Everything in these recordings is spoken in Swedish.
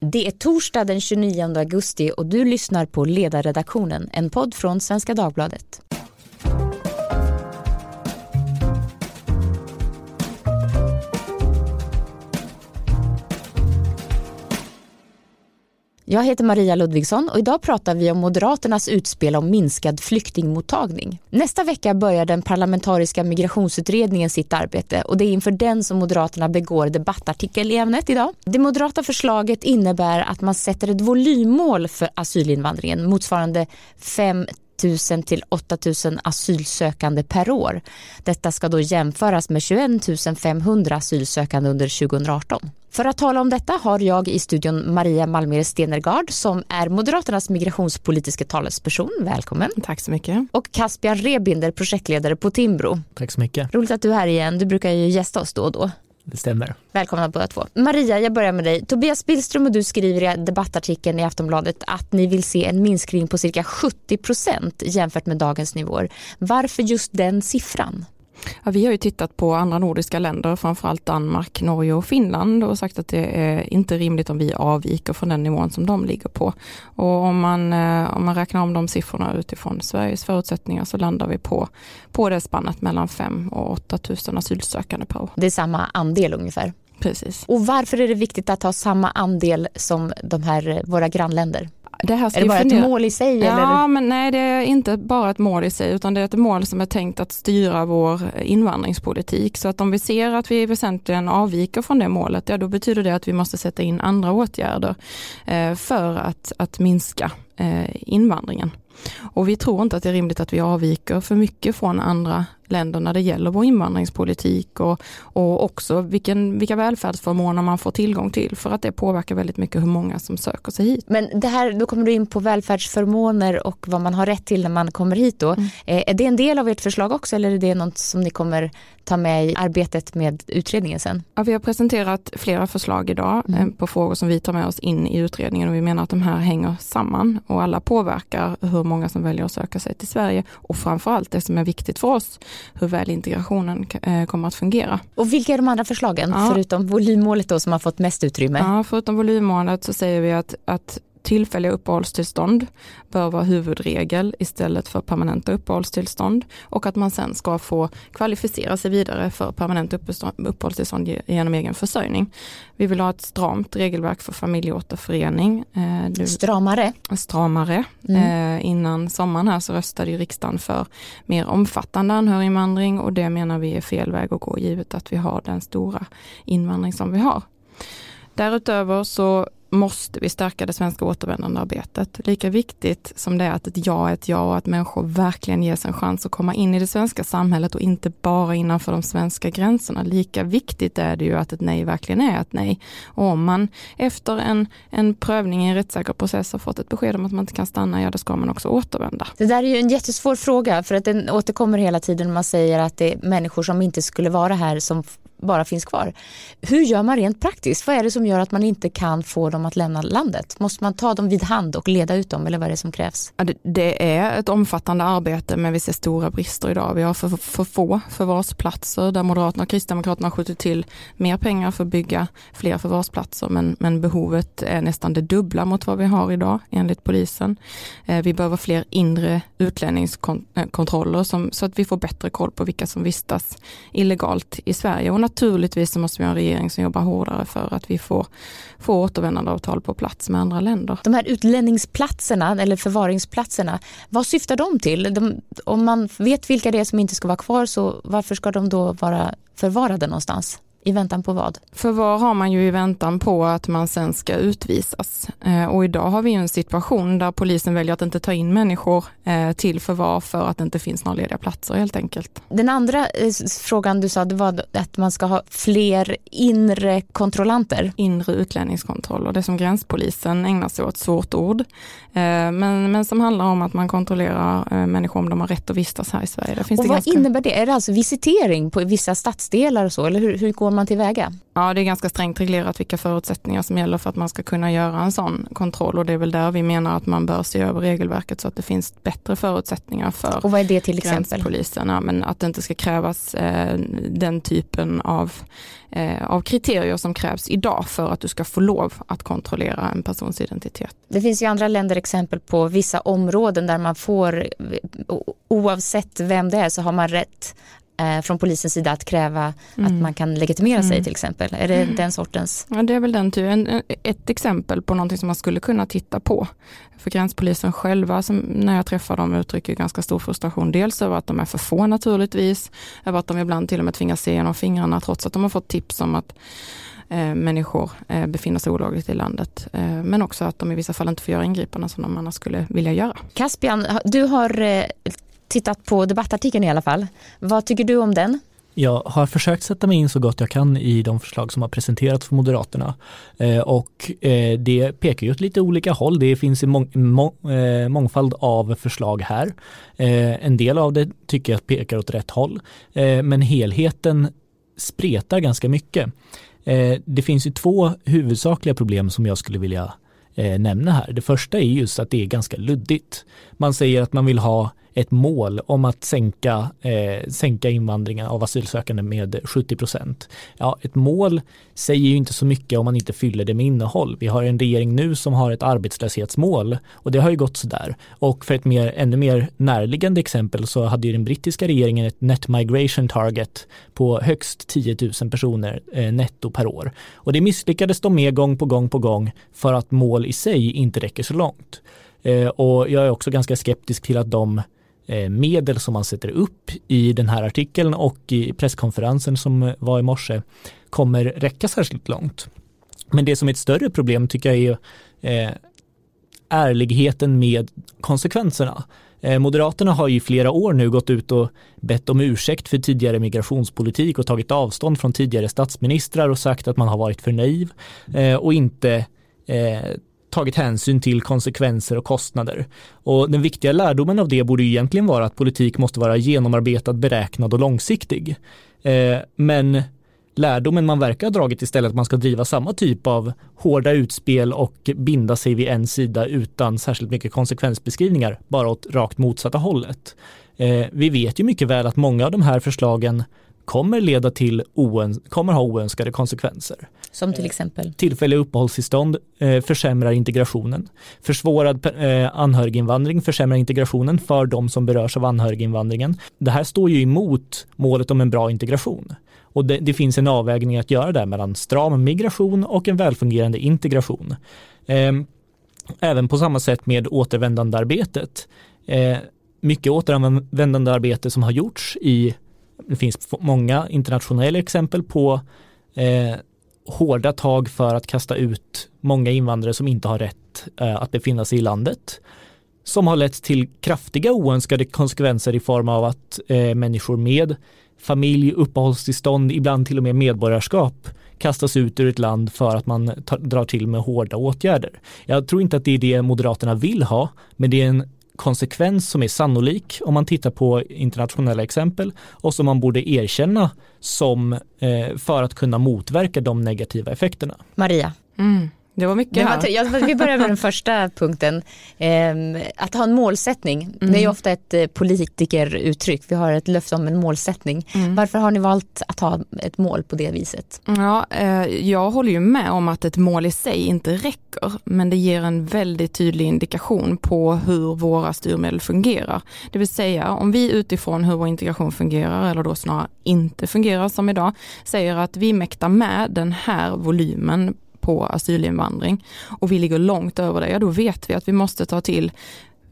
Det är torsdag den 29 augusti och du lyssnar på Ledarredaktionen, en podd från Svenska Dagbladet. Jag heter Maria Ludvigsson och idag pratar vi om Moderaternas utspel om minskad flyktingmottagning. Nästa vecka börjar den parlamentariska migrationsutredningen sitt arbete och det är inför den som Moderaterna begår debattartikel i ämnet idag. Det moderata förslaget innebär att man sätter ett volymmål för asylinvandringen motsvarande 5 000 till 8 000 asylsökande per år. Detta ska då jämföras med 21 500 asylsökande under 2018. För att tala om detta har jag i studion Maria Malmer Stenergard som är Moderaternas migrationspolitiska talesperson. Välkommen. Tack så mycket. Och Caspian Rebinder, projektledare på Timbro. Tack så mycket. Roligt att du är här igen. Du brukar ju gästa oss då och då. Det stämmer. Välkomna båda två. Maria, jag börjar med dig. Tobias Billström och du skriver i debattartikeln i Aftonbladet att ni vill se en minskning på cirka 70 procent jämfört med dagens nivåer. Varför just den siffran? Ja, vi har ju tittat på andra nordiska länder, framförallt Danmark, Norge och Finland och sagt att det är inte rimligt om vi avviker från den nivån som de ligger på. Och om man, eh, om man räknar om de siffrorna utifrån Sveriges förutsättningar så landar vi på, på det spannet mellan 5 och 8 000 asylsökande per år. Det är samma andel ungefär? Precis. Och varför är det viktigt att ha samma andel som de här, våra grannländer? Det här är det bara fundera... ett mål i sig? Ja, eller? men nej det är inte bara ett mål i sig utan det är ett mål som är tänkt att styra vår invandringspolitik. Så att om vi ser att vi väsentligen avviker från det målet, ja då betyder det att vi måste sätta in andra åtgärder eh, för att, att minska invandringen. Och vi tror inte att det är rimligt att vi avviker för mycket från andra länder när det gäller vår invandringspolitik och, och också vilken, vilka välfärdsförmåner man får tillgång till för att det påverkar väldigt mycket hur många som söker sig hit. Men det här, då kommer du in på välfärdsförmåner och vad man har rätt till när man kommer hit då. Mm. Eh, är det en del av ert förslag också eller är det något som ni kommer ta med i arbetet med utredningen sen? Ja, vi har presenterat flera förslag idag mm. Eh, på frågor som vi tar med oss in i utredningen och vi menar att de här hänger samman och alla påverkar hur många som väljer att söka sig till Sverige och framförallt det som är viktigt för oss, hur väl integrationen eh, kommer att fungera. Och vilka är de andra förslagen, ja. förutom volymmålet då som har fått mest utrymme? Ja, förutom volymmålet så säger vi att, att tillfälliga uppehållstillstånd bör vara huvudregel istället för permanenta uppehållstillstånd och att man sen ska få kvalificera sig vidare för permanent uppehållstillstånd genom egen försörjning. Vi vill ha ett stramt regelverk för familjeåterförening. Eh, stramare? Stramare. Mm. Eh, innan sommaren här så röstade ju riksdagen för mer omfattande anhöriginvandring och det menar vi är fel väg att gå givet att vi har den stora invandring som vi har. Därutöver så måste vi stärka det svenska återvändandearbetet. Lika viktigt som det är att ett ja är ett ja och att människor verkligen ges en chans att komma in i det svenska samhället och inte bara innanför de svenska gränserna. Lika viktigt är det ju att ett nej verkligen är ett nej. Och om man efter en, en prövning i en rättssäker process har fått ett besked om att man inte kan stanna, ja då ska man också återvända. Det där är ju en jättesvår fråga för att den återkommer hela tiden. Man säger att det är människor som inte skulle vara här som bara finns kvar. Hur gör man rent praktiskt? Vad är det som gör att man inte kan få dem att lämna landet? Måste man ta dem vid hand och leda ut dem eller vad är det som krävs? Det, är ett omfattande arbete men vi ser stora brister idag. Vi har för, för få förvarsplatser där Moderaterna och Kristdemokraterna har skjutit till mer pengar för att bygga fler förvarsplatser men, men behovet är nästan det dubbla mot vad vi har idag enligt polisen. Eh, vi behöver fler inre utlänningskontroller eh, som, så att vi får bättre koll på vilka som vistas illegalt i Sverige och naturligtvis så måste vi ha en regering som jobbar hårdare för att vi får, får återvändandeavtal på plats med andra länder. De här utlänningsplatserna eller förvaringsplatserna, vad syftar de till? De, om man vet vilka det är som inte ska vara kvar så varför ska de då vara förvarade någonstans? I väntan på vad? Förvar har man ju i väntan på att man sen ska utvisas. Eh, och idag har vi en situation där polisen väljer att inte ta in människor eh, till förvar för att det inte finns några lediga platser helt enkelt. Den andra eh, frågan du sa det var att man ska ha fler inre kontrollanter. Inre utlänningskontroller, det som gränspolisen ägnar sig åt, svårt ord. Men, men som handlar om att man kontrollerar människor om de har rätt att vistas här i Sverige. och vad ganska... innebär det? Är det alltså visitering på vissa stadsdelar och så eller hur, hur går man tillväga? Ja, det är ganska strängt reglerat vilka förutsättningar som gäller för att man ska kunna göra en sån kontroll och det är väl där vi menar att man bör se över regelverket så att det finns bättre förutsättningar för Och vad är det till exempel? Polisen, ja, men att det inte ska krävas eh, den typen av, eh, av kriterier som krävs idag för att du ska få lov att kontrollera en persons identitet. Det finns ju andra länder exempel på vissa områden där man får, oavsett vem det är så har man rätt eh, från polisens sida att kräva mm. att man kan legitimera sig mm. till exempel? Är det mm. den sortens? Ja det är väl den typen, ett exempel på någonting som man skulle kunna titta på. För gränspolisen själva, som när jag träffar dem, uttrycker ganska stor frustration. Dels över att de är för få naturligtvis, över att de ibland till och med tvingas se genom fingrarna trots att de har fått tips om att eh, människor eh, befinner sig olagligt i landet. Eh, men också att de i vissa fall inte får göra ingripanden som de annars skulle vilja göra. Caspian, du har eh, tittat på debattartikeln i alla fall. Vad tycker du om den? Jag har försökt sätta mig in så gott jag kan i de förslag som har presenterats för Moderaterna eh, och eh, det pekar ju åt lite olika håll. Det finns en mång, må, eh, mångfald av förslag här. Eh, en del av det tycker jag pekar åt rätt håll eh, men helheten spretar ganska mycket. Eh, det finns ju två huvudsakliga problem som jag skulle vilja eh, nämna här. Det första är just att det är ganska luddigt. Man säger att man vill ha ett mål om att sänka, eh, sänka invandringen av asylsökande med 70 procent. Ja, ett mål säger ju inte så mycket om man inte fyller det med innehåll. Vi har en regering nu som har ett arbetslöshetsmål och det har ju gått sådär. Och för ett mer, ännu mer närliggande exempel så hade ju den brittiska regeringen ett net migration target på högst 10 000 personer eh, netto per år. Och det misslyckades de med gång på gång på gång för att mål i sig inte räcker så långt. Eh, och jag är också ganska skeptisk till att de Eh, medel som man sätter upp i den här artikeln och i presskonferensen som eh, var i morse kommer räcka särskilt långt. Men det som är ett större problem tycker jag är eh, ärligheten med konsekvenserna. Eh, Moderaterna har i flera år nu gått ut och bett om ursäkt för tidigare migrationspolitik och tagit avstånd från tidigare statsministrar och sagt att man har varit för naiv eh, och inte tagit hänsyn till konsekvenser och kostnader. Och den viktiga lärdomen av det borde egentligen vara att politik måste vara genomarbetad, beräknad och långsiktig. Eh, men lärdomen man verkar ha dragit istället att man ska driva samma typ av hårda utspel och binda sig vid en sida utan särskilt mycket konsekvensbeskrivningar, bara åt rakt motsatta hållet. Eh, vi vet ju mycket väl att många av de här förslagen kommer leda till oöns kommer ha oönskade konsekvenser. Som till exempel? Tillfälliga uppehållstillstånd eh, försämrar integrationen. Försvårad eh, anhöriginvandring försämrar integrationen för de som berörs av anhöriginvandringen. Det här står ju emot målet om en bra integration. Och det, det finns en avvägning att göra där mellan stram migration och en välfungerande integration. Eh, även på samma sätt med återvändandearbetet. Eh, mycket återvändandearbete som har gjorts i det finns många internationella exempel på eh, hårda tag för att kasta ut många invandrare som inte har rätt eh, att befinna sig i landet. Som har lett till kraftiga oönskade konsekvenser i form av att eh, människor med familj, uppehållstillstånd, ibland till och med medborgarskap kastas ut ur ett land för att man tar, drar till med hårda åtgärder. Jag tror inte att det är det Moderaterna vill ha, men det är en konsekvens som är sannolik om man tittar på internationella exempel och som man borde erkänna som eh, för att kunna motverka de negativa effekterna. Maria. Mm. Det var mycket det var, ja, Vi börjar med den första punkten. Eh, att ha en målsättning. Mm. Det är mm. ofta ett eh, politikeruttryck. Vi har ett löfte om en målsättning. Mm. Varför har ni valt att ha ett mål på det viset? Ja, eh, jag håller ju med om att ett mål i sig inte räcker. Men det ger en väldigt tydlig indikation på hur våra styrmedel fungerar. Det vill säga om vi utifrån hur vår integration fungerar, eller då snarare inte fungerar som idag, säger att vi mäktar med den här volymen på asylinvandring och vi ligger långt över det, ja då vet vi att vi måste ta till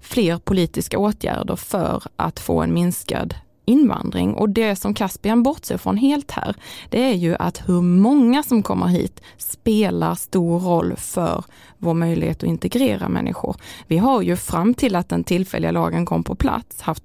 fler politiska åtgärder för att få en minskad invandring. Och det som Caspian bortser från helt här, det är ju att hur många som kommer hit spelar stor roll för vår möjlighet att integrera människor. Vi har ju fram till att den tillfälliga lagen kom på plats haft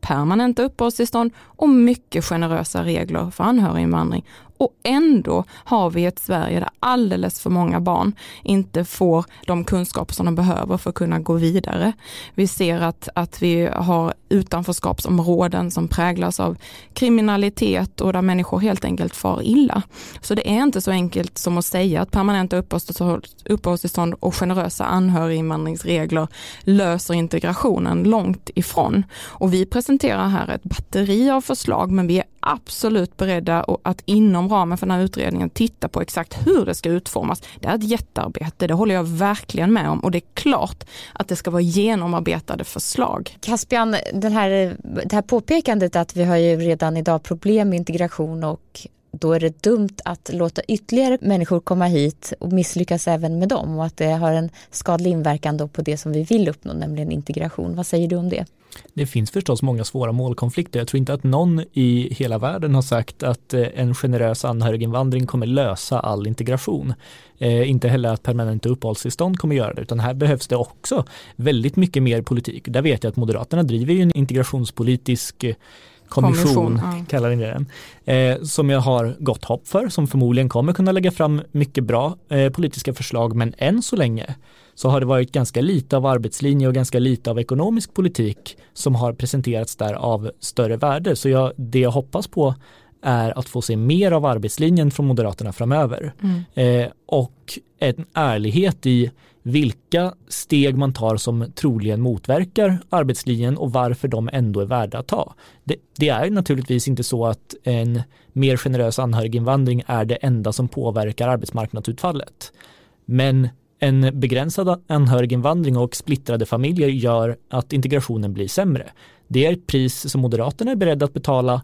permanenta uppehållstillstånd och mycket generösa regler för anhöriginvandring och ändå har vi ett Sverige där alldeles för många barn inte får de kunskaper som de behöver för att kunna gå vidare. Vi ser att, att vi har utanförskapsområden som präglas av kriminalitet och där människor helt enkelt far illa. Så det är inte så enkelt som att säga att permanenta uppehållstillstånd och generösa anhöriginvandringsregler löser integrationen långt ifrån. Och vi presenterar här ett batteri av förslag men vi är absolut beredda att inom ramen för den här utredningen titta på exakt hur det ska utformas. Det är ett jättearbete, det håller jag verkligen med om och det är klart att det ska vara genomarbetade förslag. Caspian, den här, det här påpekandet att vi har ju redan idag problem med integration och då är det dumt att låta ytterligare människor komma hit och misslyckas även med dem och att det har en skadlig inverkan då på det som vi vill uppnå, nämligen integration. Vad säger du om det? Det finns förstås många svåra målkonflikter. Jag tror inte att någon i hela världen har sagt att eh, en generös anhöriginvandring kommer lösa all integration. Eh, inte heller att permanenta uppehållstillstånd kommer göra det, utan här behövs det också väldigt mycket mer politik. Där vet jag att Moderaterna driver ju en integrationspolitisk eh, kommission, kommission ja. kallar ni den, eh, som jag har gott hopp för, som förmodligen kommer kunna lägga fram mycket bra eh, politiska förslag, men än så länge så har det varit ganska lite av arbetslinje och ganska lite av ekonomisk politik som har presenterats där av större värde. Så jag, det jag hoppas på är att få se mer av arbetslinjen från Moderaterna framöver. Mm. Eh, och en ärlighet i vilka steg man tar som troligen motverkar arbetslinjen och varför de ändå är värda att ta. Det, det, är naturligtvis inte så att en mer generös anhöriginvandring är det enda som påverkar arbetsmarknadsutfallet. Men en begränsad anhöriginvandring och splittrade familjer gör att integrationen blir sämre. Det är ett pris som Moderaterna är beredda att betala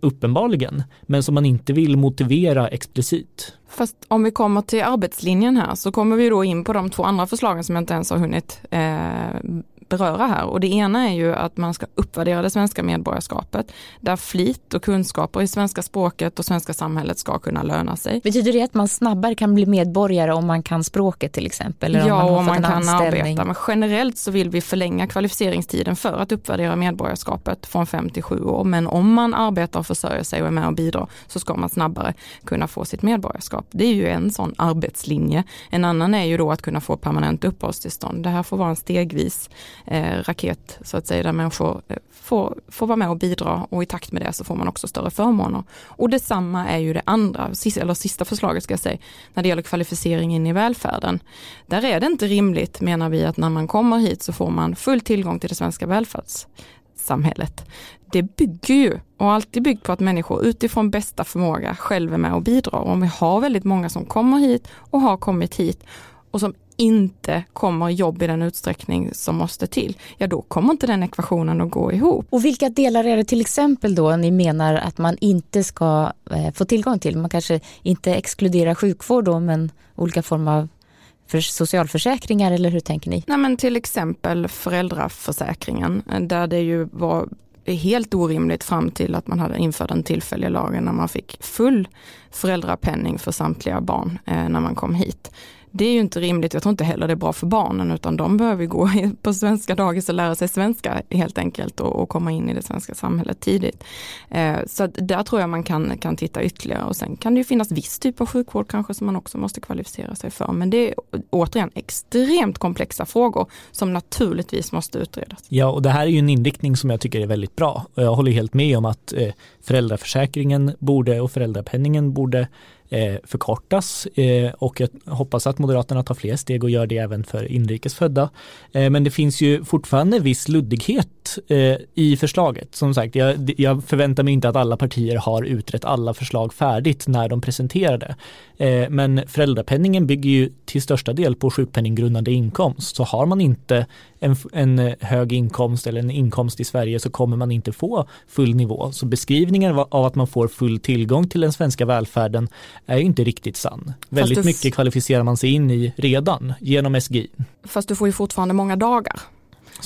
uppenbarligen, men som man inte vill motivera explicit. Fast om vi kommer till arbetslinjen här så kommer vi då in på de två andra förslagen som jag inte ens har hunnit eh, beröra här. Och det ena är ju att man ska uppvärdera det svenska medborgarskapet, där flit och kunskaper i svenska språket och svenska samhället ska kunna löna sig. Betyder det att man snabbare kan bli medborgare om man kan språket till exempel? Eller ja, om man, om man kan arbeta. Men generellt så vill vi förlänga kvalificeringstiden för att uppvärdera medborgarskapet från fem till sju år. Men om man arbetar och försörjer sig och är med och bidrar så ska man snabbare kunna få sitt medborgarskap. Det är ju en sån arbetslinje. En annan är ju då att kunna få permanent uppehållstillstånd. Det här får vara en stegvis Eh, raket så att säga, där människor eh, får, får vara med och bidra och i takt med det så får man också större förmåner. Och detsamma är ju det andra, eller sista förslaget ska jag säga, när det gäller kvalificering in i välfärden. Där är det inte rimligt menar vi att när man kommer hit så får man full tillgång till det svenska välfärdssamhället. Det bygger ju och alltid byggt på att människor utifrån bästa förmåga själva är med och bidrar. Och om vi har väldigt många som kommer hit och har kommit hit och som inte kommer jobb i den utsträckning som måste till, ja då kommer inte den ekvationen att gå ihop. Och vilka delar är det till exempel då ni menar att man inte ska eh, få tillgång till? Man kanske inte exkluderar sjukvård då, men olika former av för socialförsäkringar eller hur tänker ni? Nej men till exempel föräldraförsäkringen där det ju var helt orimligt fram till att man hade infört den tillfälliga lagen när man fick full föräldrapenning för samtliga barn eh, när man kom hit. Det är ju inte rimligt, jag tror inte heller det är bra för barnen utan de behöver gå på svenska dagis och lära sig svenska helt enkelt och, och komma in i det svenska samhället tidigt. Eh, så där tror jag man kan, kan titta ytterligare och sen kan det ju finnas viss typ av sjukvård kanske som man också måste kvalificera sig för. Men det är återigen extremt komplexa frågor som naturligtvis måste utredas. Ja, och det här är ju en inriktning som jag tycker är väldigt bra. Och jag håller helt med om att eh, föräldraförsäkringen borde och föräldrapenningen borde Eh, förkortas eh, och jag hoppas att Moderaterna tar fler steg och gör det även för inrikesfödda. Eh, men det finns ju fortfarande viss luddighet eh, i förslaget. Som sagt, jag, jag, förväntar mig inte att alla partier har utrett alla förslag färdigt när de presenterade. Eh, men föräldrapenningen bygger ju till största del på sjukpenninggrundande inkomst. Så har man inte en, en hög inkomst eller en inkomst i Sverige så kommer man inte få full nivå. Så beskrivningen av att man får full tillgång till den svenska välfärden är inte riktigt sann. Väldigt mycket kvalificerar man sig in i redan genom SGI. Fast du får ju fortfarande många dagar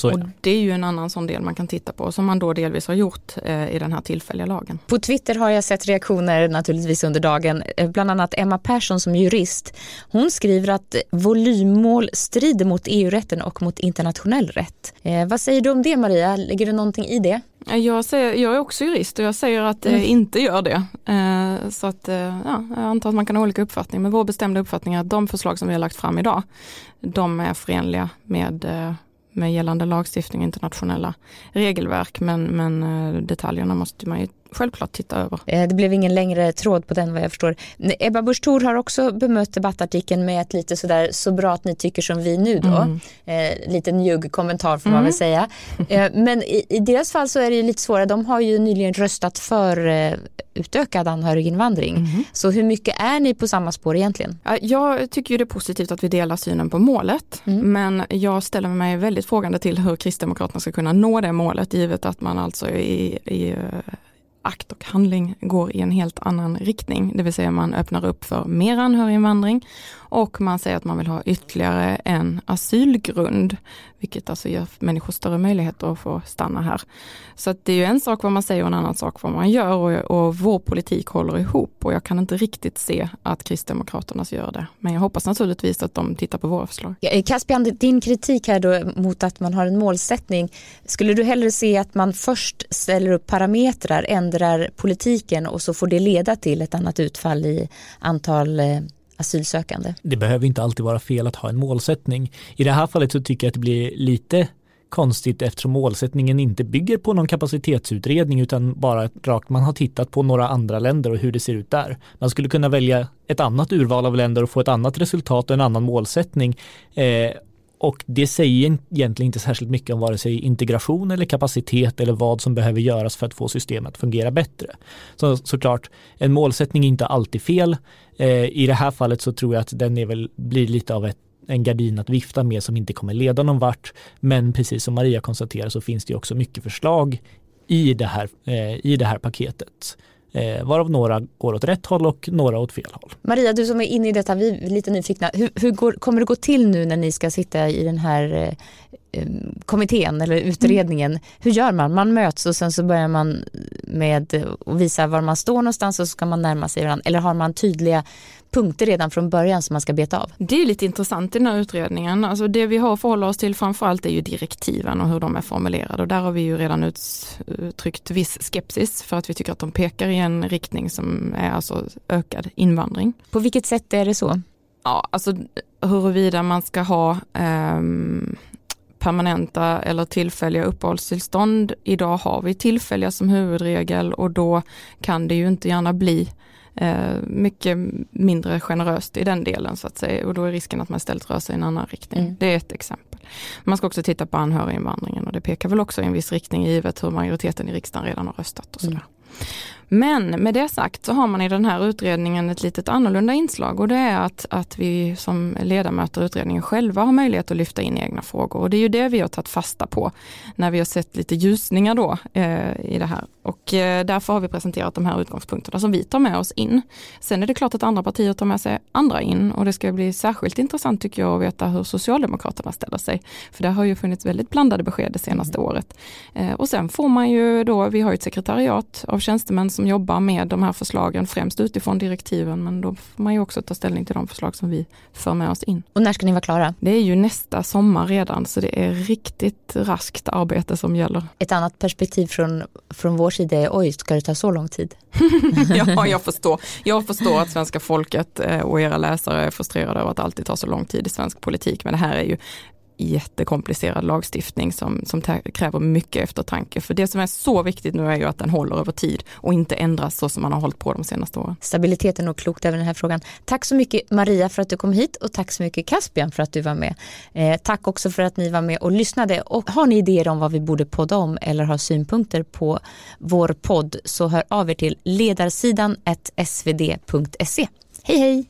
och det är ju en annan sån del man kan titta på som man då delvis har gjort eh, i den här tillfälliga lagen. På Twitter har jag sett reaktioner naturligtvis under dagen, eh, bland annat Emma Persson som jurist. Hon skriver att volymmål strider mot EU-rätten och mot internationell rätt. Eh, vad säger du om det Maria? Ligger det någonting i det? Jag, säger, jag är också jurist och jag säger att det mm. inte gör det. Eh, så att, eh, ja, jag antar att man kan ha olika uppfattningar, men vår bestämda uppfattning är att de förslag som vi har lagt fram idag, de är förenliga med eh, med gällande lagstiftning och internationella regelverk men, men eh, detaljerna måste man ju självklart titta över. Eh, det blev ingen längre tråd på den vad jag förstår. Ebba Busch Thor har också bemött debattartikeln med ett lite sådär så bra att ni tycker som vi nu då. Mm. Eh, lite njugg kommentar får mm. man väl säga. Eh, men i, i, deras fall så är det ju lite svårare. De har ju nyligen röstat för eh, utökad anhöriginvandring. Mm. Så hur mycket är ni på samma spår egentligen? Jag tycker ju det är positivt att vi delar synen på målet. Mm. Men jag ställer mig väldigt frågande till hur Kristdemokraterna ska kunna nå det målet givet att man alltså i, i akt och handling går i en helt annan riktning. Det vill säga man öppnar upp för mer anhöriginvandring och man säger att man vill ha ytterligare en asylgrund, vilket alltså ger människor större möjligheter att få stanna här. Så det är ju en sak vad man säger och en annan sak vad man gör och, och vår politik håller ihop och jag kan inte riktigt se att Kristdemokraternas gör det. Men jag hoppas naturligtvis att de tittar på våra förslag. Caspian, din kritik här då mot att man har en målsättning, skulle du hellre se att man först ställer upp parametrar, än ändrar politiken och så får det leda till ett annat utfall i antal eh, asylsökande. Det behöver inte alltid vara fel att ha en målsättning. I det här fallet så tycker jag att det blir lite konstigt eftersom målsättningen inte bygger på någon kapacitetsutredning utan bara rakt man har tittat på några andra länder och hur det ser ut där. Man skulle kunna välja ett annat urval av länder och få ett annat resultat och en annan målsättning eh, och det säger egentligen inte särskilt mycket om vare sig integration eller kapacitet eller vad som behöver göras för att få systemet att fungera bättre. Så såklart, en målsättning är inte alltid fel. Eh, I det här fallet så tror jag att den är väl, blir lite av ett en gardin att vifta med som inte kommer leda någon vart. Men precis som Maria konstaterar så finns det också mycket förslag i det här, eh, i det här paketet eh, varav några går åt rätt håll och några åt fel håll. Maria, du som är inne i detta, vi är lite nyfikna. Hur, hur går, kommer det gå till nu när ni ska sitta i den här eh, kommittén eller utredningen? Mm. Hur gör man? Man möts och sen så börjar man med att visa var man står någonstans och så ska man närma sig varandra. Eller har man tydliga punkter redan från början som man ska beta av? Det är lite intressant i den här utredningen. Alltså det vi har att förhålla oss till framförallt är ju direktiven och hur de är formulerade och där har vi ju redan uttryckt viss skepsis för att vi tycker att de pekar i en riktning som är alltså ökad invandring. På vilket sätt är det så? Ja, alltså huruvida man ska ha um, permanenta eller tillfälliga uppehållstillstånd. Idag har vi tillfälliga som huvudregel och då kan det ju inte gärna bli Eh, mycket mindre generöst i den delen så att säga och då är risken att man istället rör sig i en annan riktning. Mm. Det är ett exempel. Man ska också titta på anhöriginvandringen och det pekar väl också i en viss riktning givet hur majoriteten i riksdagen redan har röstat och sådär. Mm. Men med det sagt så har man i den här utredningen ett litet annorlunda inslag och det är att, att vi som ledamöter i utredningen själva har möjlighet att lyfta in egna frågor och det är ju det vi har tagit fasta på när vi har sett lite ljusningar då eh, i det här. Och eh, därför har vi presenterat de här utgångspunkterna som vi tar med oss in. Sen är det klart att andra partier tar med sig andra in och det ska bli särskilt intressant tycker jag att veta hur Socialdemokraterna ställer sig. För det har ju funnits väldigt blandade besked det senaste mm. året. Eh, och sen får man ju då, vi har ett sekretariat av tjänstemän som jobbar med de här förslagen, främst utifrån direktiven, men då får man ju också ta ställning till de förslag som vi för med oss in. Och när ska ni vara klara? Det är ju nästa sommar redan, så det är riktigt raskt arbete som gäller. Ett annat perspektiv från, från vår sida är, oj, ska det ta så lång tid? ja, jag förstår. Jag förstår att svenska folket eh, och era läsare är frustrerade över att det alltid tar så lång tid i svensk politik, men det här är ju jättekomplicerad lagstiftning som, som kräver mycket eftertanke. För det som är så viktigt nu är ju att den håller över tid och inte ändras så som man har hållit på de senaste åren. Stabiliteten och klokt över den här frågan. Tack så mycket Maria för att du kom hit och tack så mycket Caspian för att du var med. Eh, tack också för att ni var med och lyssnade och har ni idéer om vad vi borde podda om eller har synpunkter på vår podd så hör av er till ledarsidan svd.se. Hej hej!